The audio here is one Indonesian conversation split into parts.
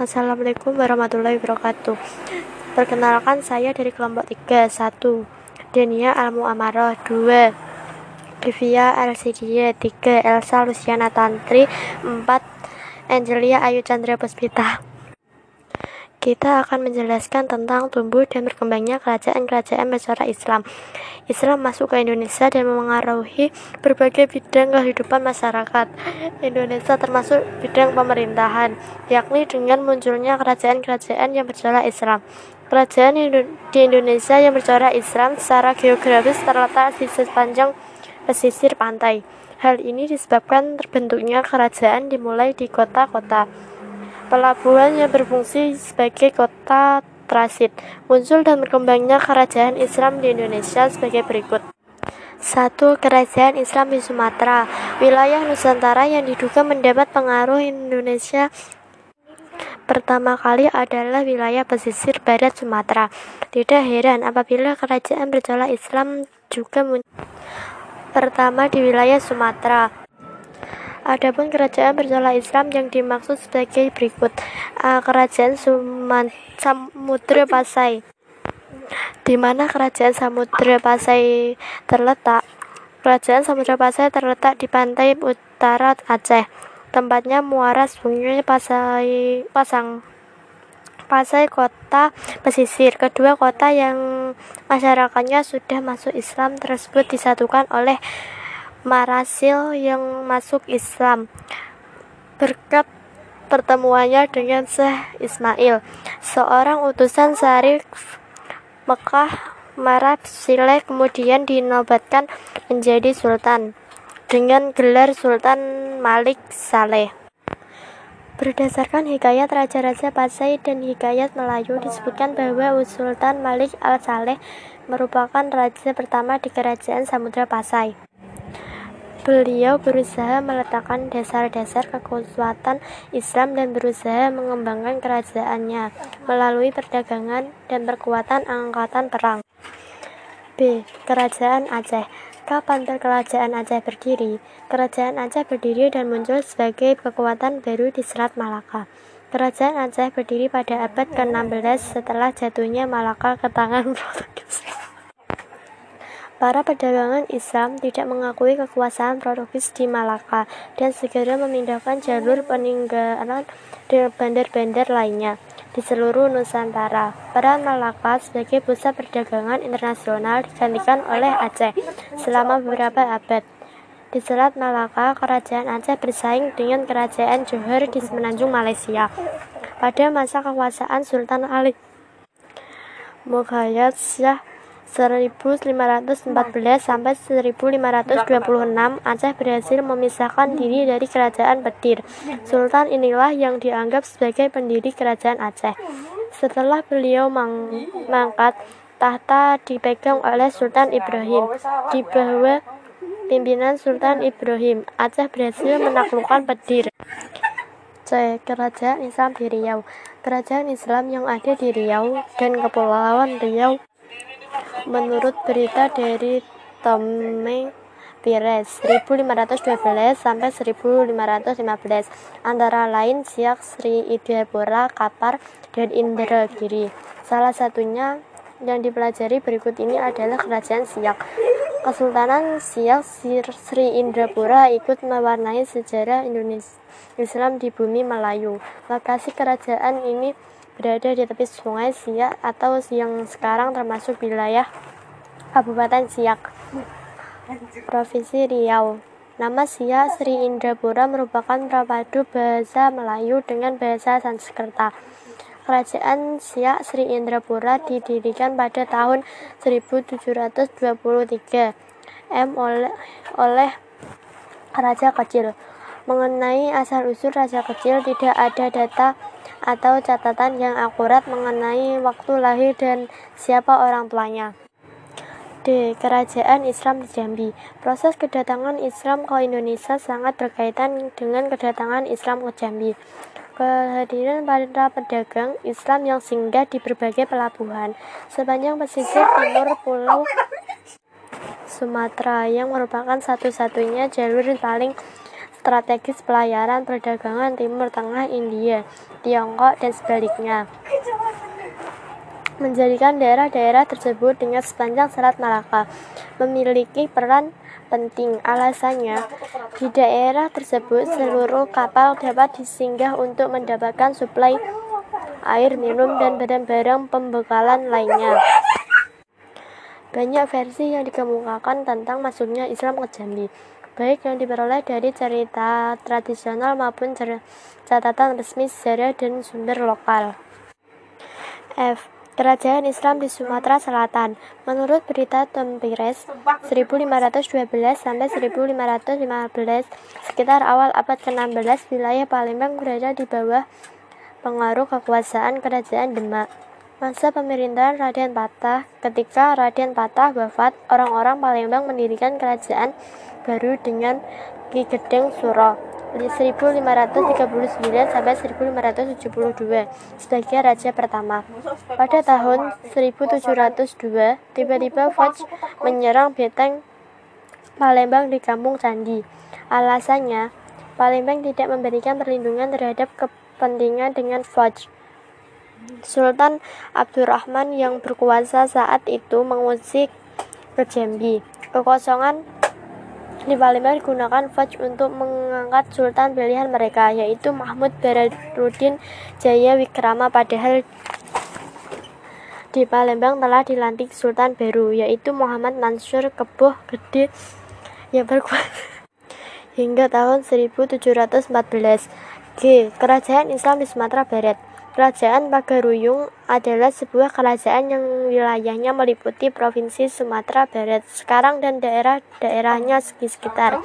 Assalamualaikum warahmatullahi wabarakatuh. Perkenalkan saya dari kelompok 3. 1. Denia Almuamarah 2. Divya Alsidia 3. Elsa Luciana Tantri 4. Angelia Ayu Chandra Puspita kita akan menjelaskan tentang tumbuh dan berkembangnya kerajaan-kerajaan masyarakat Islam. Islam masuk ke Indonesia dan memengaruhi berbagai bidang kehidupan masyarakat Indonesia termasuk bidang pemerintahan, yakni dengan munculnya kerajaan-kerajaan yang bercorak Islam. Kerajaan di Indonesia yang bercorak Islam secara geografis terletak di sepanjang pesisir pantai. Hal ini disebabkan terbentuknya kerajaan dimulai di kota-kota Pelabuhan yang berfungsi sebagai kota transit muncul dan berkembangnya kerajaan Islam di Indonesia sebagai berikut. Satu Kerajaan Islam di Sumatera Wilayah Nusantara yang diduga mendapat pengaruh Indonesia pertama kali adalah wilayah pesisir barat Sumatera. Tidak heran apabila kerajaan bercorak Islam juga muncul pertama di wilayah Sumatera. Adapun kerajaan bercala Islam yang dimaksud sebagai berikut. Uh, kerajaan Suman, Samudra Pasai. Di mana kerajaan Samudra Pasai terletak? Kerajaan Samudra Pasai terletak di pantai utara Aceh. Tempatnya muara sungai Pasai Pasang Pasai kota pesisir. Kedua kota yang masyarakatnya sudah masuk Islam tersebut disatukan oleh Marasil yang masuk Islam berkat pertemuannya dengan Syekh Ismail, seorang utusan Syarif Mekah Marab Sileh kemudian dinobatkan menjadi sultan dengan gelar Sultan Malik Saleh. Berdasarkan hikayat Raja-Raja Pasai dan hikayat Melayu disebutkan bahwa Sultan Malik Al-Saleh merupakan raja pertama di kerajaan Samudra Pasai. Beliau berusaha meletakkan dasar-dasar kekuatan Islam dan berusaha mengembangkan kerajaannya melalui perdagangan dan perkuatan angkatan perang. B. Kerajaan Aceh Kapan kerajaan Aceh berdiri? Kerajaan Aceh berdiri dan muncul sebagai kekuatan baru di Selat Malaka. Kerajaan Aceh berdiri pada abad ke-16 setelah jatuhnya Malaka ke tangan Portugis. Para pedagang Islam tidak mengakui kekuasaan Portugis di Malaka dan segera memindahkan jalur peninggalan di bandar-bandar lainnya di seluruh Nusantara. Peran Malaka sebagai pusat perdagangan internasional digantikan oleh Aceh selama beberapa abad. Di Selat Malaka, kerajaan Aceh bersaing dengan kerajaan Johor di semenanjung Malaysia. Pada masa kekuasaan Sultan Ali Mughayat Syah 1514 sampai 1526 Aceh berhasil memisahkan diri dari kerajaan Petir. Sultan inilah yang dianggap sebagai pendiri kerajaan Aceh. Setelah beliau mangkat, tahta dipegang oleh Sultan Ibrahim. Di bawah pimpinan Sultan Ibrahim, Aceh berhasil menaklukkan Petir. C. Kerajaan Islam di Riau Kerajaan Islam yang ada di Riau dan Kepulauan Riau Menurut berita dari Tommy Pires 1512 sampai 1515 antara lain Siak Sri Idapura, Kapar, dan Indragiri. Salah satunya yang dipelajari berikut ini adalah Kerajaan Siak. Kesultanan Siak Sri Indrapura ikut mewarnai sejarah Indonesia Islam di bumi Melayu. Lokasi kerajaan ini berada di tepi sungai Siak atau yang sekarang termasuk wilayah Kabupaten Siak, Provinsi Riau. Nama Siak Sri Indrapura merupakan prapadu bahasa Melayu dengan bahasa Sanskerta. Kerajaan Siak Sri Indrapura didirikan pada tahun 1723 M oleh, oleh Raja Kecil. Mengenai asal-usul Raja Kecil tidak ada data atau catatan yang akurat mengenai waktu lahir dan siapa orang tuanya. D. Kerajaan Islam di Jambi Proses kedatangan Islam ke Indonesia sangat berkaitan dengan kedatangan Islam ke Jambi. Kehadiran para pedagang Islam yang singgah di berbagai pelabuhan sepanjang pesisir timur pulau Sumatera yang merupakan satu-satunya jalur paling strategis pelayaran perdagangan Timur Tengah India, Tiongkok, dan sebaliknya menjadikan daerah-daerah tersebut dengan sepanjang Selat Malaka memiliki peran penting. Alasannya, di daerah tersebut seluruh kapal dapat disinggah untuk mendapatkan suplai air minum dan barang-barang pembekalan lainnya. Banyak versi yang dikemukakan tentang masuknya Islam ke Jambi, baik yang diperoleh dari cerita tradisional maupun catatan resmi sejarah dan sumber lokal. F. Kerajaan Islam di Sumatera Selatan. Menurut berita Tempires 1512 sampai 1515, sekitar awal abad ke-16, wilayah Palembang berada di bawah pengaruh kekuasaan Kerajaan Demak. Masa pemerintahan Raden Patah, ketika Raden Patah wafat, orang-orang Palembang mendirikan kerajaan baru dengan Ki Gedeng Suro 1539 sampai 1572 sebagai raja pertama. Pada tahun 1702, tiba-tiba Foch menyerang Beteng Palembang di Kampung Candi. Alasannya, Palembang tidak memberikan perlindungan terhadap kepentingan dengan Foch. Sultan Abdurrahman yang berkuasa saat itu mengusik ke Jambi. Kekosongan di Palembang digunakan Faj untuk mengangkat sultan pilihan mereka, yaitu Mahmud Baradudin Jaya Wikrama. Padahal di Palembang telah dilantik sultan baru, yaitu Muhammad Mansur Keboh Gede yang berkuasa hingga tahun 1714. G. Kerajaan Islam di Sumatera Barat Kerajaan Pagaruyung adalah sebuah kerajaan yang wilayahnya meliputi Provinsi Sumatera Barat sekarang dan daerah-daerahnya sekitar.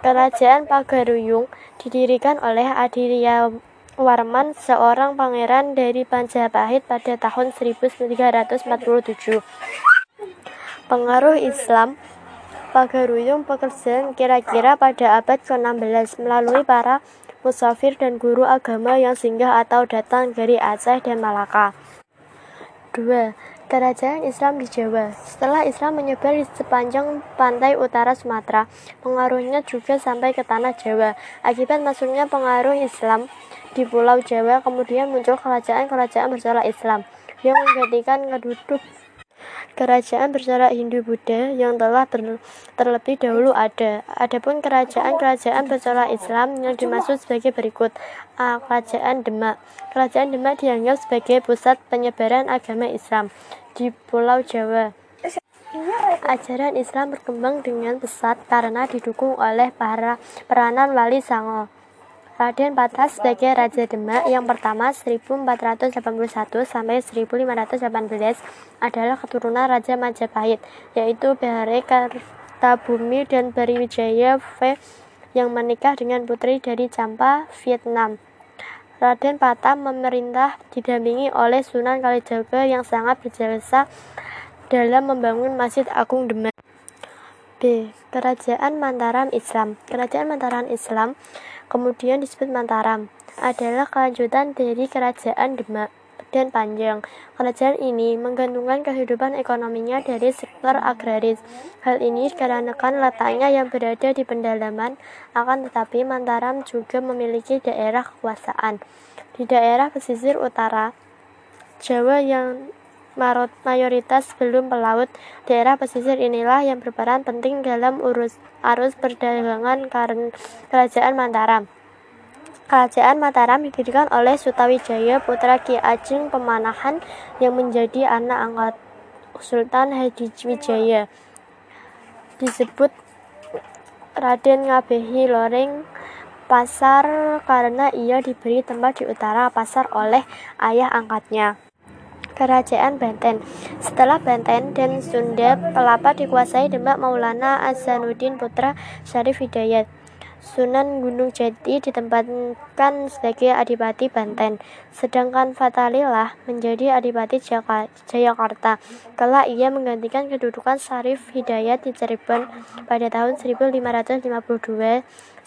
Kerajaan Pagaruyung didirikan oleh Adiria Warman, seorang pangeran dari Panjapahit pada tahun 1347. Pengaruh Islam Pagaruyung pekerjaan kira-kira pada abad ke-16 melalui para musafir dan guru agama yang singgah atau datang dari Aceh dan Malaka. 2. Kerajaan Islam di Jawa Setelah Islam menyebar di sepanjang pantai utara Sumatera, pengaruhnya juga sampai ke tanah Jawa. Akibat masuknya pengaruh Islam di Pulau Jawa, kemudian muncul kerajaan-kerajaan bercorak Islam yang menggantikan keduduk kerajaan bercorak Hindu-Buddha yang telah ter terlebih dahulu ada. Adapun kerajaan-kerajaan bercorak Islam yang dimaksud sebagai berikut. A. Kerajaan Demak. Kerajaan Demak dianggap sebagai pusat penyebaran agama Islam di Pulau Jawa. Ajaran Islam berkembang dengan pesat karena didukung oleh para peranan Wali Sango. Raden Patah sebagai Raja Demak yang pertama 1481 sampai 1518 adalah keturunan Raja Majapahit, yaitu Bahare Kartabumi dan Bariwijaya V yang menikah dengan putri dari Champa, Vietnam. Raden Patah memerintah didampingi oleh Sunan Kalijaga yang sangat berjasa dalam membangun Masjid Agung Demak. B. Kerajaan Mataram Islam Kerajaan Mataram Islam kemudian disebut Mataram, adalah kelanjutan dari Kerajaan Demak dan Panjang. Kerajaan ini menggantungkan kehidupan ekonominya dari sektor agraris. Hal ini dikarenakan letaknya yang berada di pendalaman, akan tetapi Mataram juga memiliki daerah kekuasaan. Di daerah pesisir utara, Jawa yang mayoritas belum pelaut, daerah pesisir inilah yang berperan penting dalam urus arus perdagangan kerajaan Mataram. Kerajaan Mataram didirikan oleh Sutawijaya putra Ki Ajeng Pemanahan yang menjadi anak angkat Sultan Hadiwijaya. Disebut Raden Ngabehi Loreng Pasar karena ia diberi tempat di utara pasar oleh ayah angkatnya. Kerajaan Banten. Setelah Banten dan Sunda, Pelapa dikuasai Demak Maulana Azanuddin putra Syarif Hidayat. Sunan Gunung Jati ditempatkan sebagai Adipati Banten, sedangkan Fatalillah menjadi Adipati Jayakarta. Kelak ia menggantikan kedudukan Syarif Hidayat di Cirebon pada tahun 1552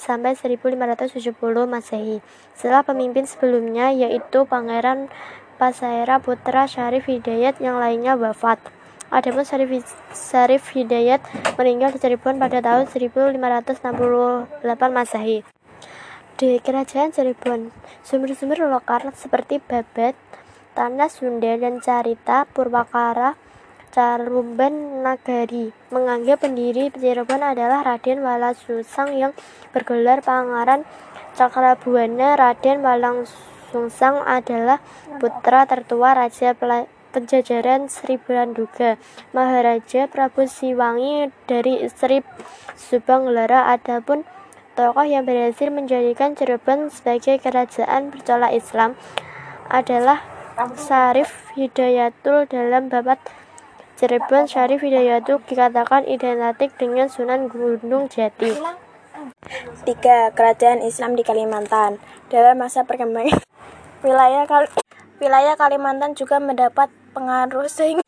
sampai 1570 Masehi. Setelah pemimpin sebelumnya yaitu Pangeran Pasaera putra Syarif Hidayat yang lainnya wafat. Adapun Syarif, Syarif Hidayat meninggal di Cirebon pada tahun 1568 Masehi. Di Kerajaan Cirebon, sumber-sumber lokal seperti Babat, Tanah Sunda, dan Carita Purwakara Carumban Nagari menganggap pendiri Cirebon adalah Raden Walasusang yang bergelar Pangeran Cakrabuana. Raden Walangsungsang adalah putra tertua Raja Penjajaran Sri Belanduga, Maharaja Prabu Siwangi dari istri Subang Lara. Adapun tokoh yang berhasil menjadikan Cirebon sebagai kerajaan bercolak Islam adalah Syarif Hidayatul dalam babat Cirebon Syarif Hidayatul dikatakan identik dengan Sunan Gunung Jati. Tiga Kerajaan Islam di Kalimantan Dalam masa perkembangan wilayah Kal wilayah Kalimantan juga mendapat pengaruh sehingga,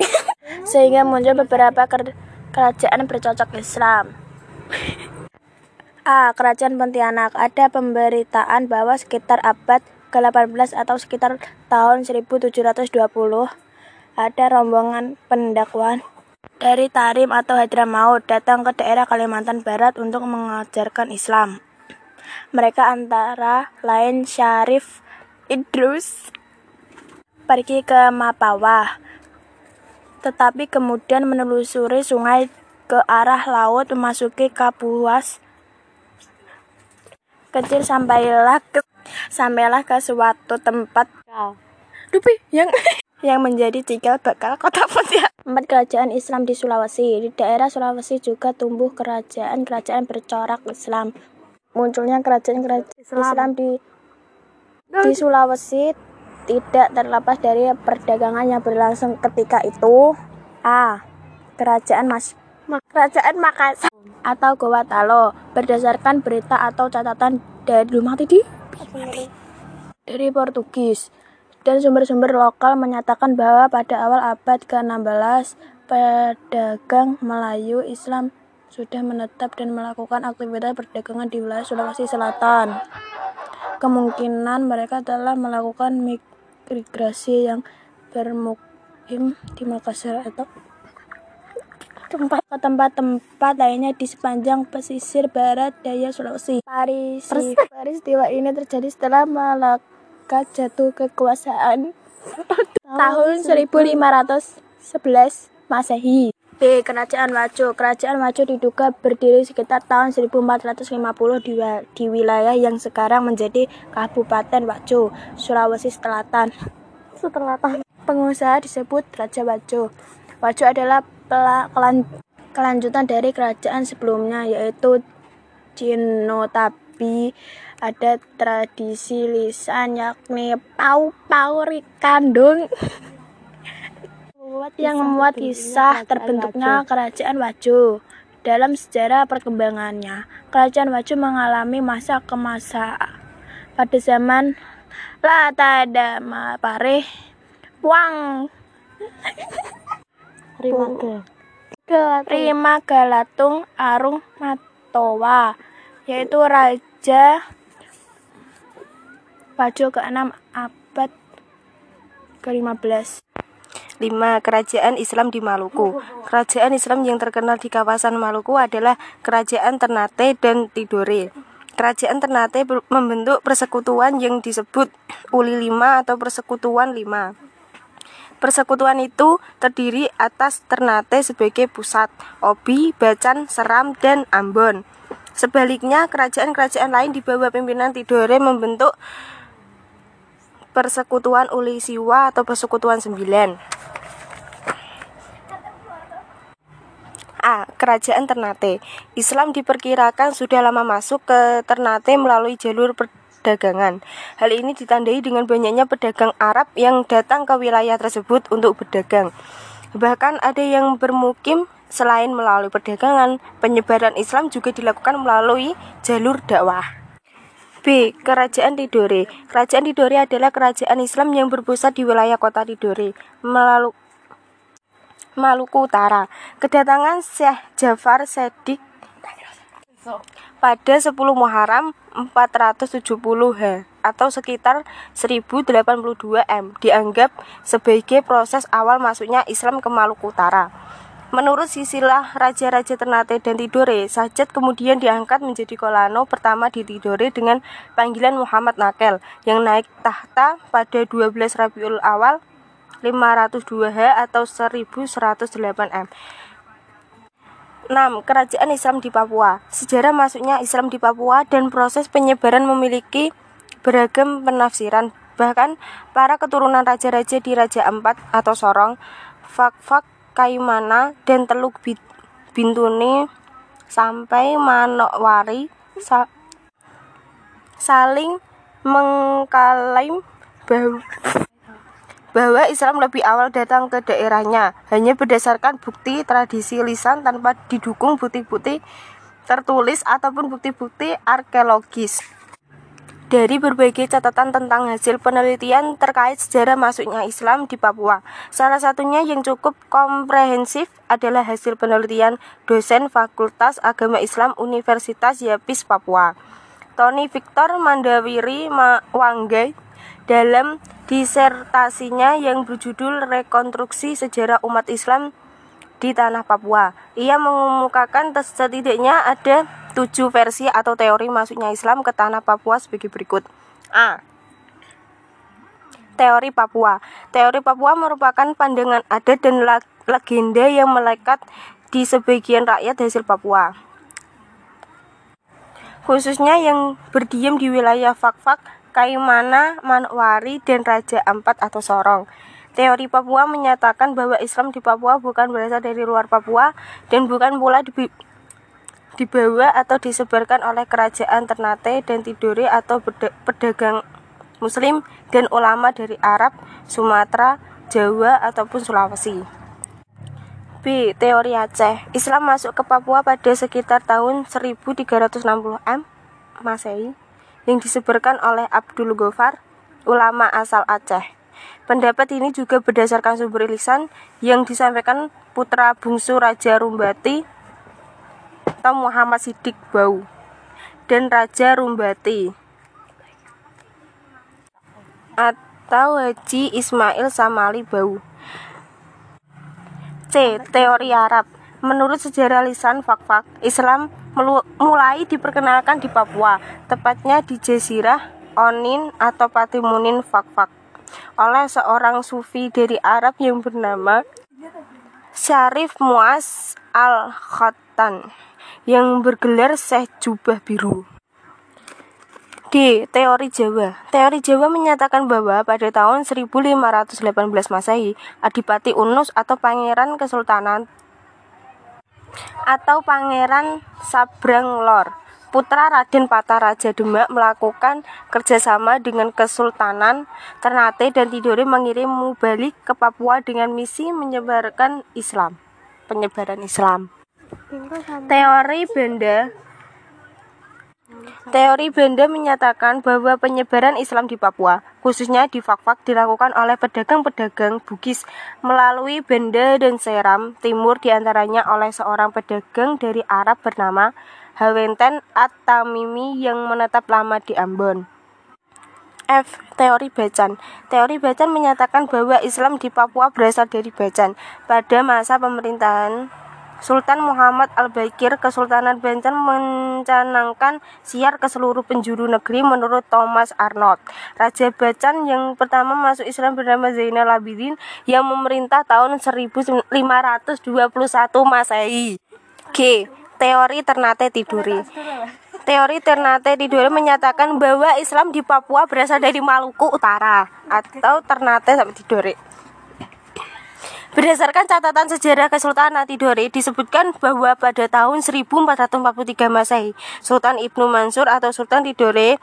sehingga muncul beberapa kerajaan bercocok Islam. A. Kerajaan Pontianak Ada pemberitaan bahwa sekitar abad ke-18 atau sekitar tahun 1720 ada rombongan pendakwan dari Tarim atau Hadramaut datang ke daerah Kalimantan Barat untuk mengajarkan Islam. Mereka antara lain Syarif Idrus pergi ke Mapawah, tetapi kemudian menelusuri sungai ke arah laut memasuki Kapuas kecil sampailah ke sampailah ke suatu tempat Dupi yang yang menjadi cikal bakal kota Pontianak. Empat kerajaan Islam di Sulawesi. Di daerah Sulawesi juga tumbuh kerajaan-kerajaan bercorak Islam. Munculnya kerajaan-kerajaan Islam. Islam di di Sulawesi tidak terlepas dari perdagangan yang berlangsung ketika itu. A. Kerajaan Mas Kerajaan Makassar atau Gowatalo berdasarkan berita atau catatan dari rumah tadi dari Portugis dan sumber-sumber lokal menyatakan bahwa pada awal abad ke-16 pedagang Melayu Islam sudah menetap dan melakukan aktivitas perdagangan di wilayah Sulawesi Selatan. Kemungkinan mereka telah melakukan migrasi yang bermukim di Makassar atau tempat ke tempat-tempat lainnya di sepanjang pesisir barat daya Sulawesi. Paris, peristiwa ini terjadi setelah Malaka jatuh kekuasaan tahun 1511 Masehi. B. Kerajaan Wajo Kerajaan Wajo diduga berdiri sekitar tahun 1450 di, di wilayah yang sekarang menjadi Kabupaten Wajo, Sulawesi Selatan. Selatan. Pengusaha disebut Raja Wajo. Wajo adalah kelanjutan dari kerajaan sebelumnya yaitu Cino tapi ada tradisi lisan yakni pau pau rikandung yang membuat kisah terbentuknya kerajaan Wajo. Dalam sejarah perkembangannya, kerajaan Wajo mengalami masa kemasa pada zaman Latada Mapare Puang. Rima Galatung Arung Matowa yaitu Raja Pajo ke-6 abad ke-15 5. Kerajaan Islam di Maluku Kerajaan Islam yang terkenal di kawasan Maluku adalah Kerajaan Ternate dan Tidore. Kerajaan Ternate membentuk persekutuan yang disebut Uli Lima atau Persekutuan Lima. Persekutuan itu terdiri atas Ternate sebagai pusat, Obi, Bacan, Seram, dan Ambon. Sebaliknya, kerajaan-kerajaan lain di bawah pimpinan Tidore membentuk Persekutuan Uli Siwa atau Persekutuan Sembilan. A. Kerajaan Ternate Islam diperkirakan sudah lama masuk ke Ternate melalui jalur perdagangan. Hal ini ditandai dengan banyaknya pedagang Arab yang datang ke wilayah tersebut untuk berdagang. Bahkan ada yang bermukim selain melalui perdagangan, penyebaran Islam juga dilakukan melalui jalur dakwah. B. Kerajaan Tidore Kerajaan Tidore adalah kerajaan Islam yang berpusat di wilayah kota Tidore, melalui Maluku Utara. Kedatangan Syekh Jafar Sedik pada 10 Muharram 470 H atau sekitar 1082 M dianggap sebagai proses awal masuknya Islam ke Maluku Utara. Menurut sisilah Raja-Raja Ternate dan Tidore, Sajat kemudian diangkat menjadi Kolano pertama di Tidore dengan panggilan Muhammad Nakel yang naik tahta pada 12 Rabiul Awal 502 H atau 1108 M. 6. Kerajaan Islam di Papua Sejarah masuknya Islam di Papua dan proses penyebaran memiliki beragam penafsiran. Bahkan, para keturunan raja-raja di Raja Ampat atau Sorong, Fak-Fak, Kaimana, dan Teluk Bintuni sampai Manokwari sa saling mengklaim bahwa bahwa Islam lebih awal datang ke daerahnya hanya berdasarkan bukti tradisi lisan tanpa didukung bukti-bukti tertulis ataupun bukti-bukti arkeologis. Dari berbagai catatan tentang hasil penelitian terkait sejarah masuknya Islam di Papua, salah satunya yang cukup komprehensif adalah hasil penelitian dosen Fakultas Agama Islam Universitas Yapis Papua, Tony Victor Mandawiri Wanggai, dalam disertasinya yang berjudul Rekonstruksi Sejarah Umat Islam di Tanah Papua. Ia mengemukakan setidaknya ada tujuh versi atau teori masuknya Islam ke Tanah Papua sebagai berikut. A. Teori Papua Teori Papua merupakan pandangan adat dan legenda yang melekat di sebagian rakyat hasil Papua. Khususnya yang berdiam di wilayah Fak-Fak Kaimana, Manwari, dan Raja Ampat atau Sorong. Teori Papua menyatakan bahwa Islam di Papua bukan berasal dari luar Papua dan bukan pula dibawa atau disebarkan oleh kerajaan Ternate dan Tidore atau pedagang Muslim dan ulama dari Arab, Sumatera, Jawa, ataupun Sulawesi. B. Teori Aceh Islam masuk ke Papua pada sekitar tahun 1360 M. Masehi yang disebarkan oleh Abdul Gofar, ulama asal Aceh. Pendapat ini juga berdasarkan sumber lisan yang disampaikan putra bungsu Raja Rumbati atau Muhammad Sidik Bau dan Raja Rumbati atau Haji Ismail Samali Bau. C. Teori Arab Menurut sejarah lisan Fak-Fak, Islam mulai diperkenalkan di Papua, tepatnya di Jazirah Onin atau Patimunin Fak-Fak, oleh seorang sufi dari Arab yang bernama Syarif Muaz al-Khattan yang bergelar Syekh Jubah Biru. D. Teori Jawa Teori Jawa menyatakan bahwa pada tahun 1518 Masehi, Adipati Unus atau Pangeran Kesultanan atau Pangeran Sabrang Lor. Putra Raden Pata Raja Demak melakukan kerjasama dengan Kesultanan Ternate dan Tidore mengirim mubalik ke Papua dengan misi menyebarkan Islam. Penyebaran Islam. Teori Benda Teori Benda menyatakan bahwa penyebaran Islam di Papua, khususnya di Fak-Fak, dilakukan oleh pedagang-pedagang Bugis melalui Benda dan Seram Timur di antaranya oleh seorang pedagang dari Arab bernama Hawenten At-Tamimi yang menetap lama di Ambon. F. Teori Bacan Teori Bacan menyatakan bahwa Islam di Papua berasal dari Bacan pada masa pemerintahan Sultan Muhammad Al-Bakir Kesultanan Banten mencanangkan siar ke seluruh penjuru negeri menurut Thomas Arnold. Raja Bacan yang pertama masuk Islam bernama Zainal Abidin yang memerintah tahun 1521 Masehi. G. Teori Ternate Tiduri Teori Ternate Tiduri menyatakan bahwa Islam di Papua berasal dari Maluku Utara atau Ternate sampai Tidore. Berdasarkan catatan sejarah Kesultanan Tidore disebutkan bahwa pada tahun 1443 Masehi, Sultan Ibnu Mansur atau Sultan Tidore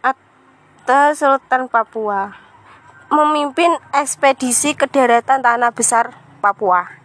atau Sultan Papua memimpin ekspedisi ke daratan tanah besar Papua.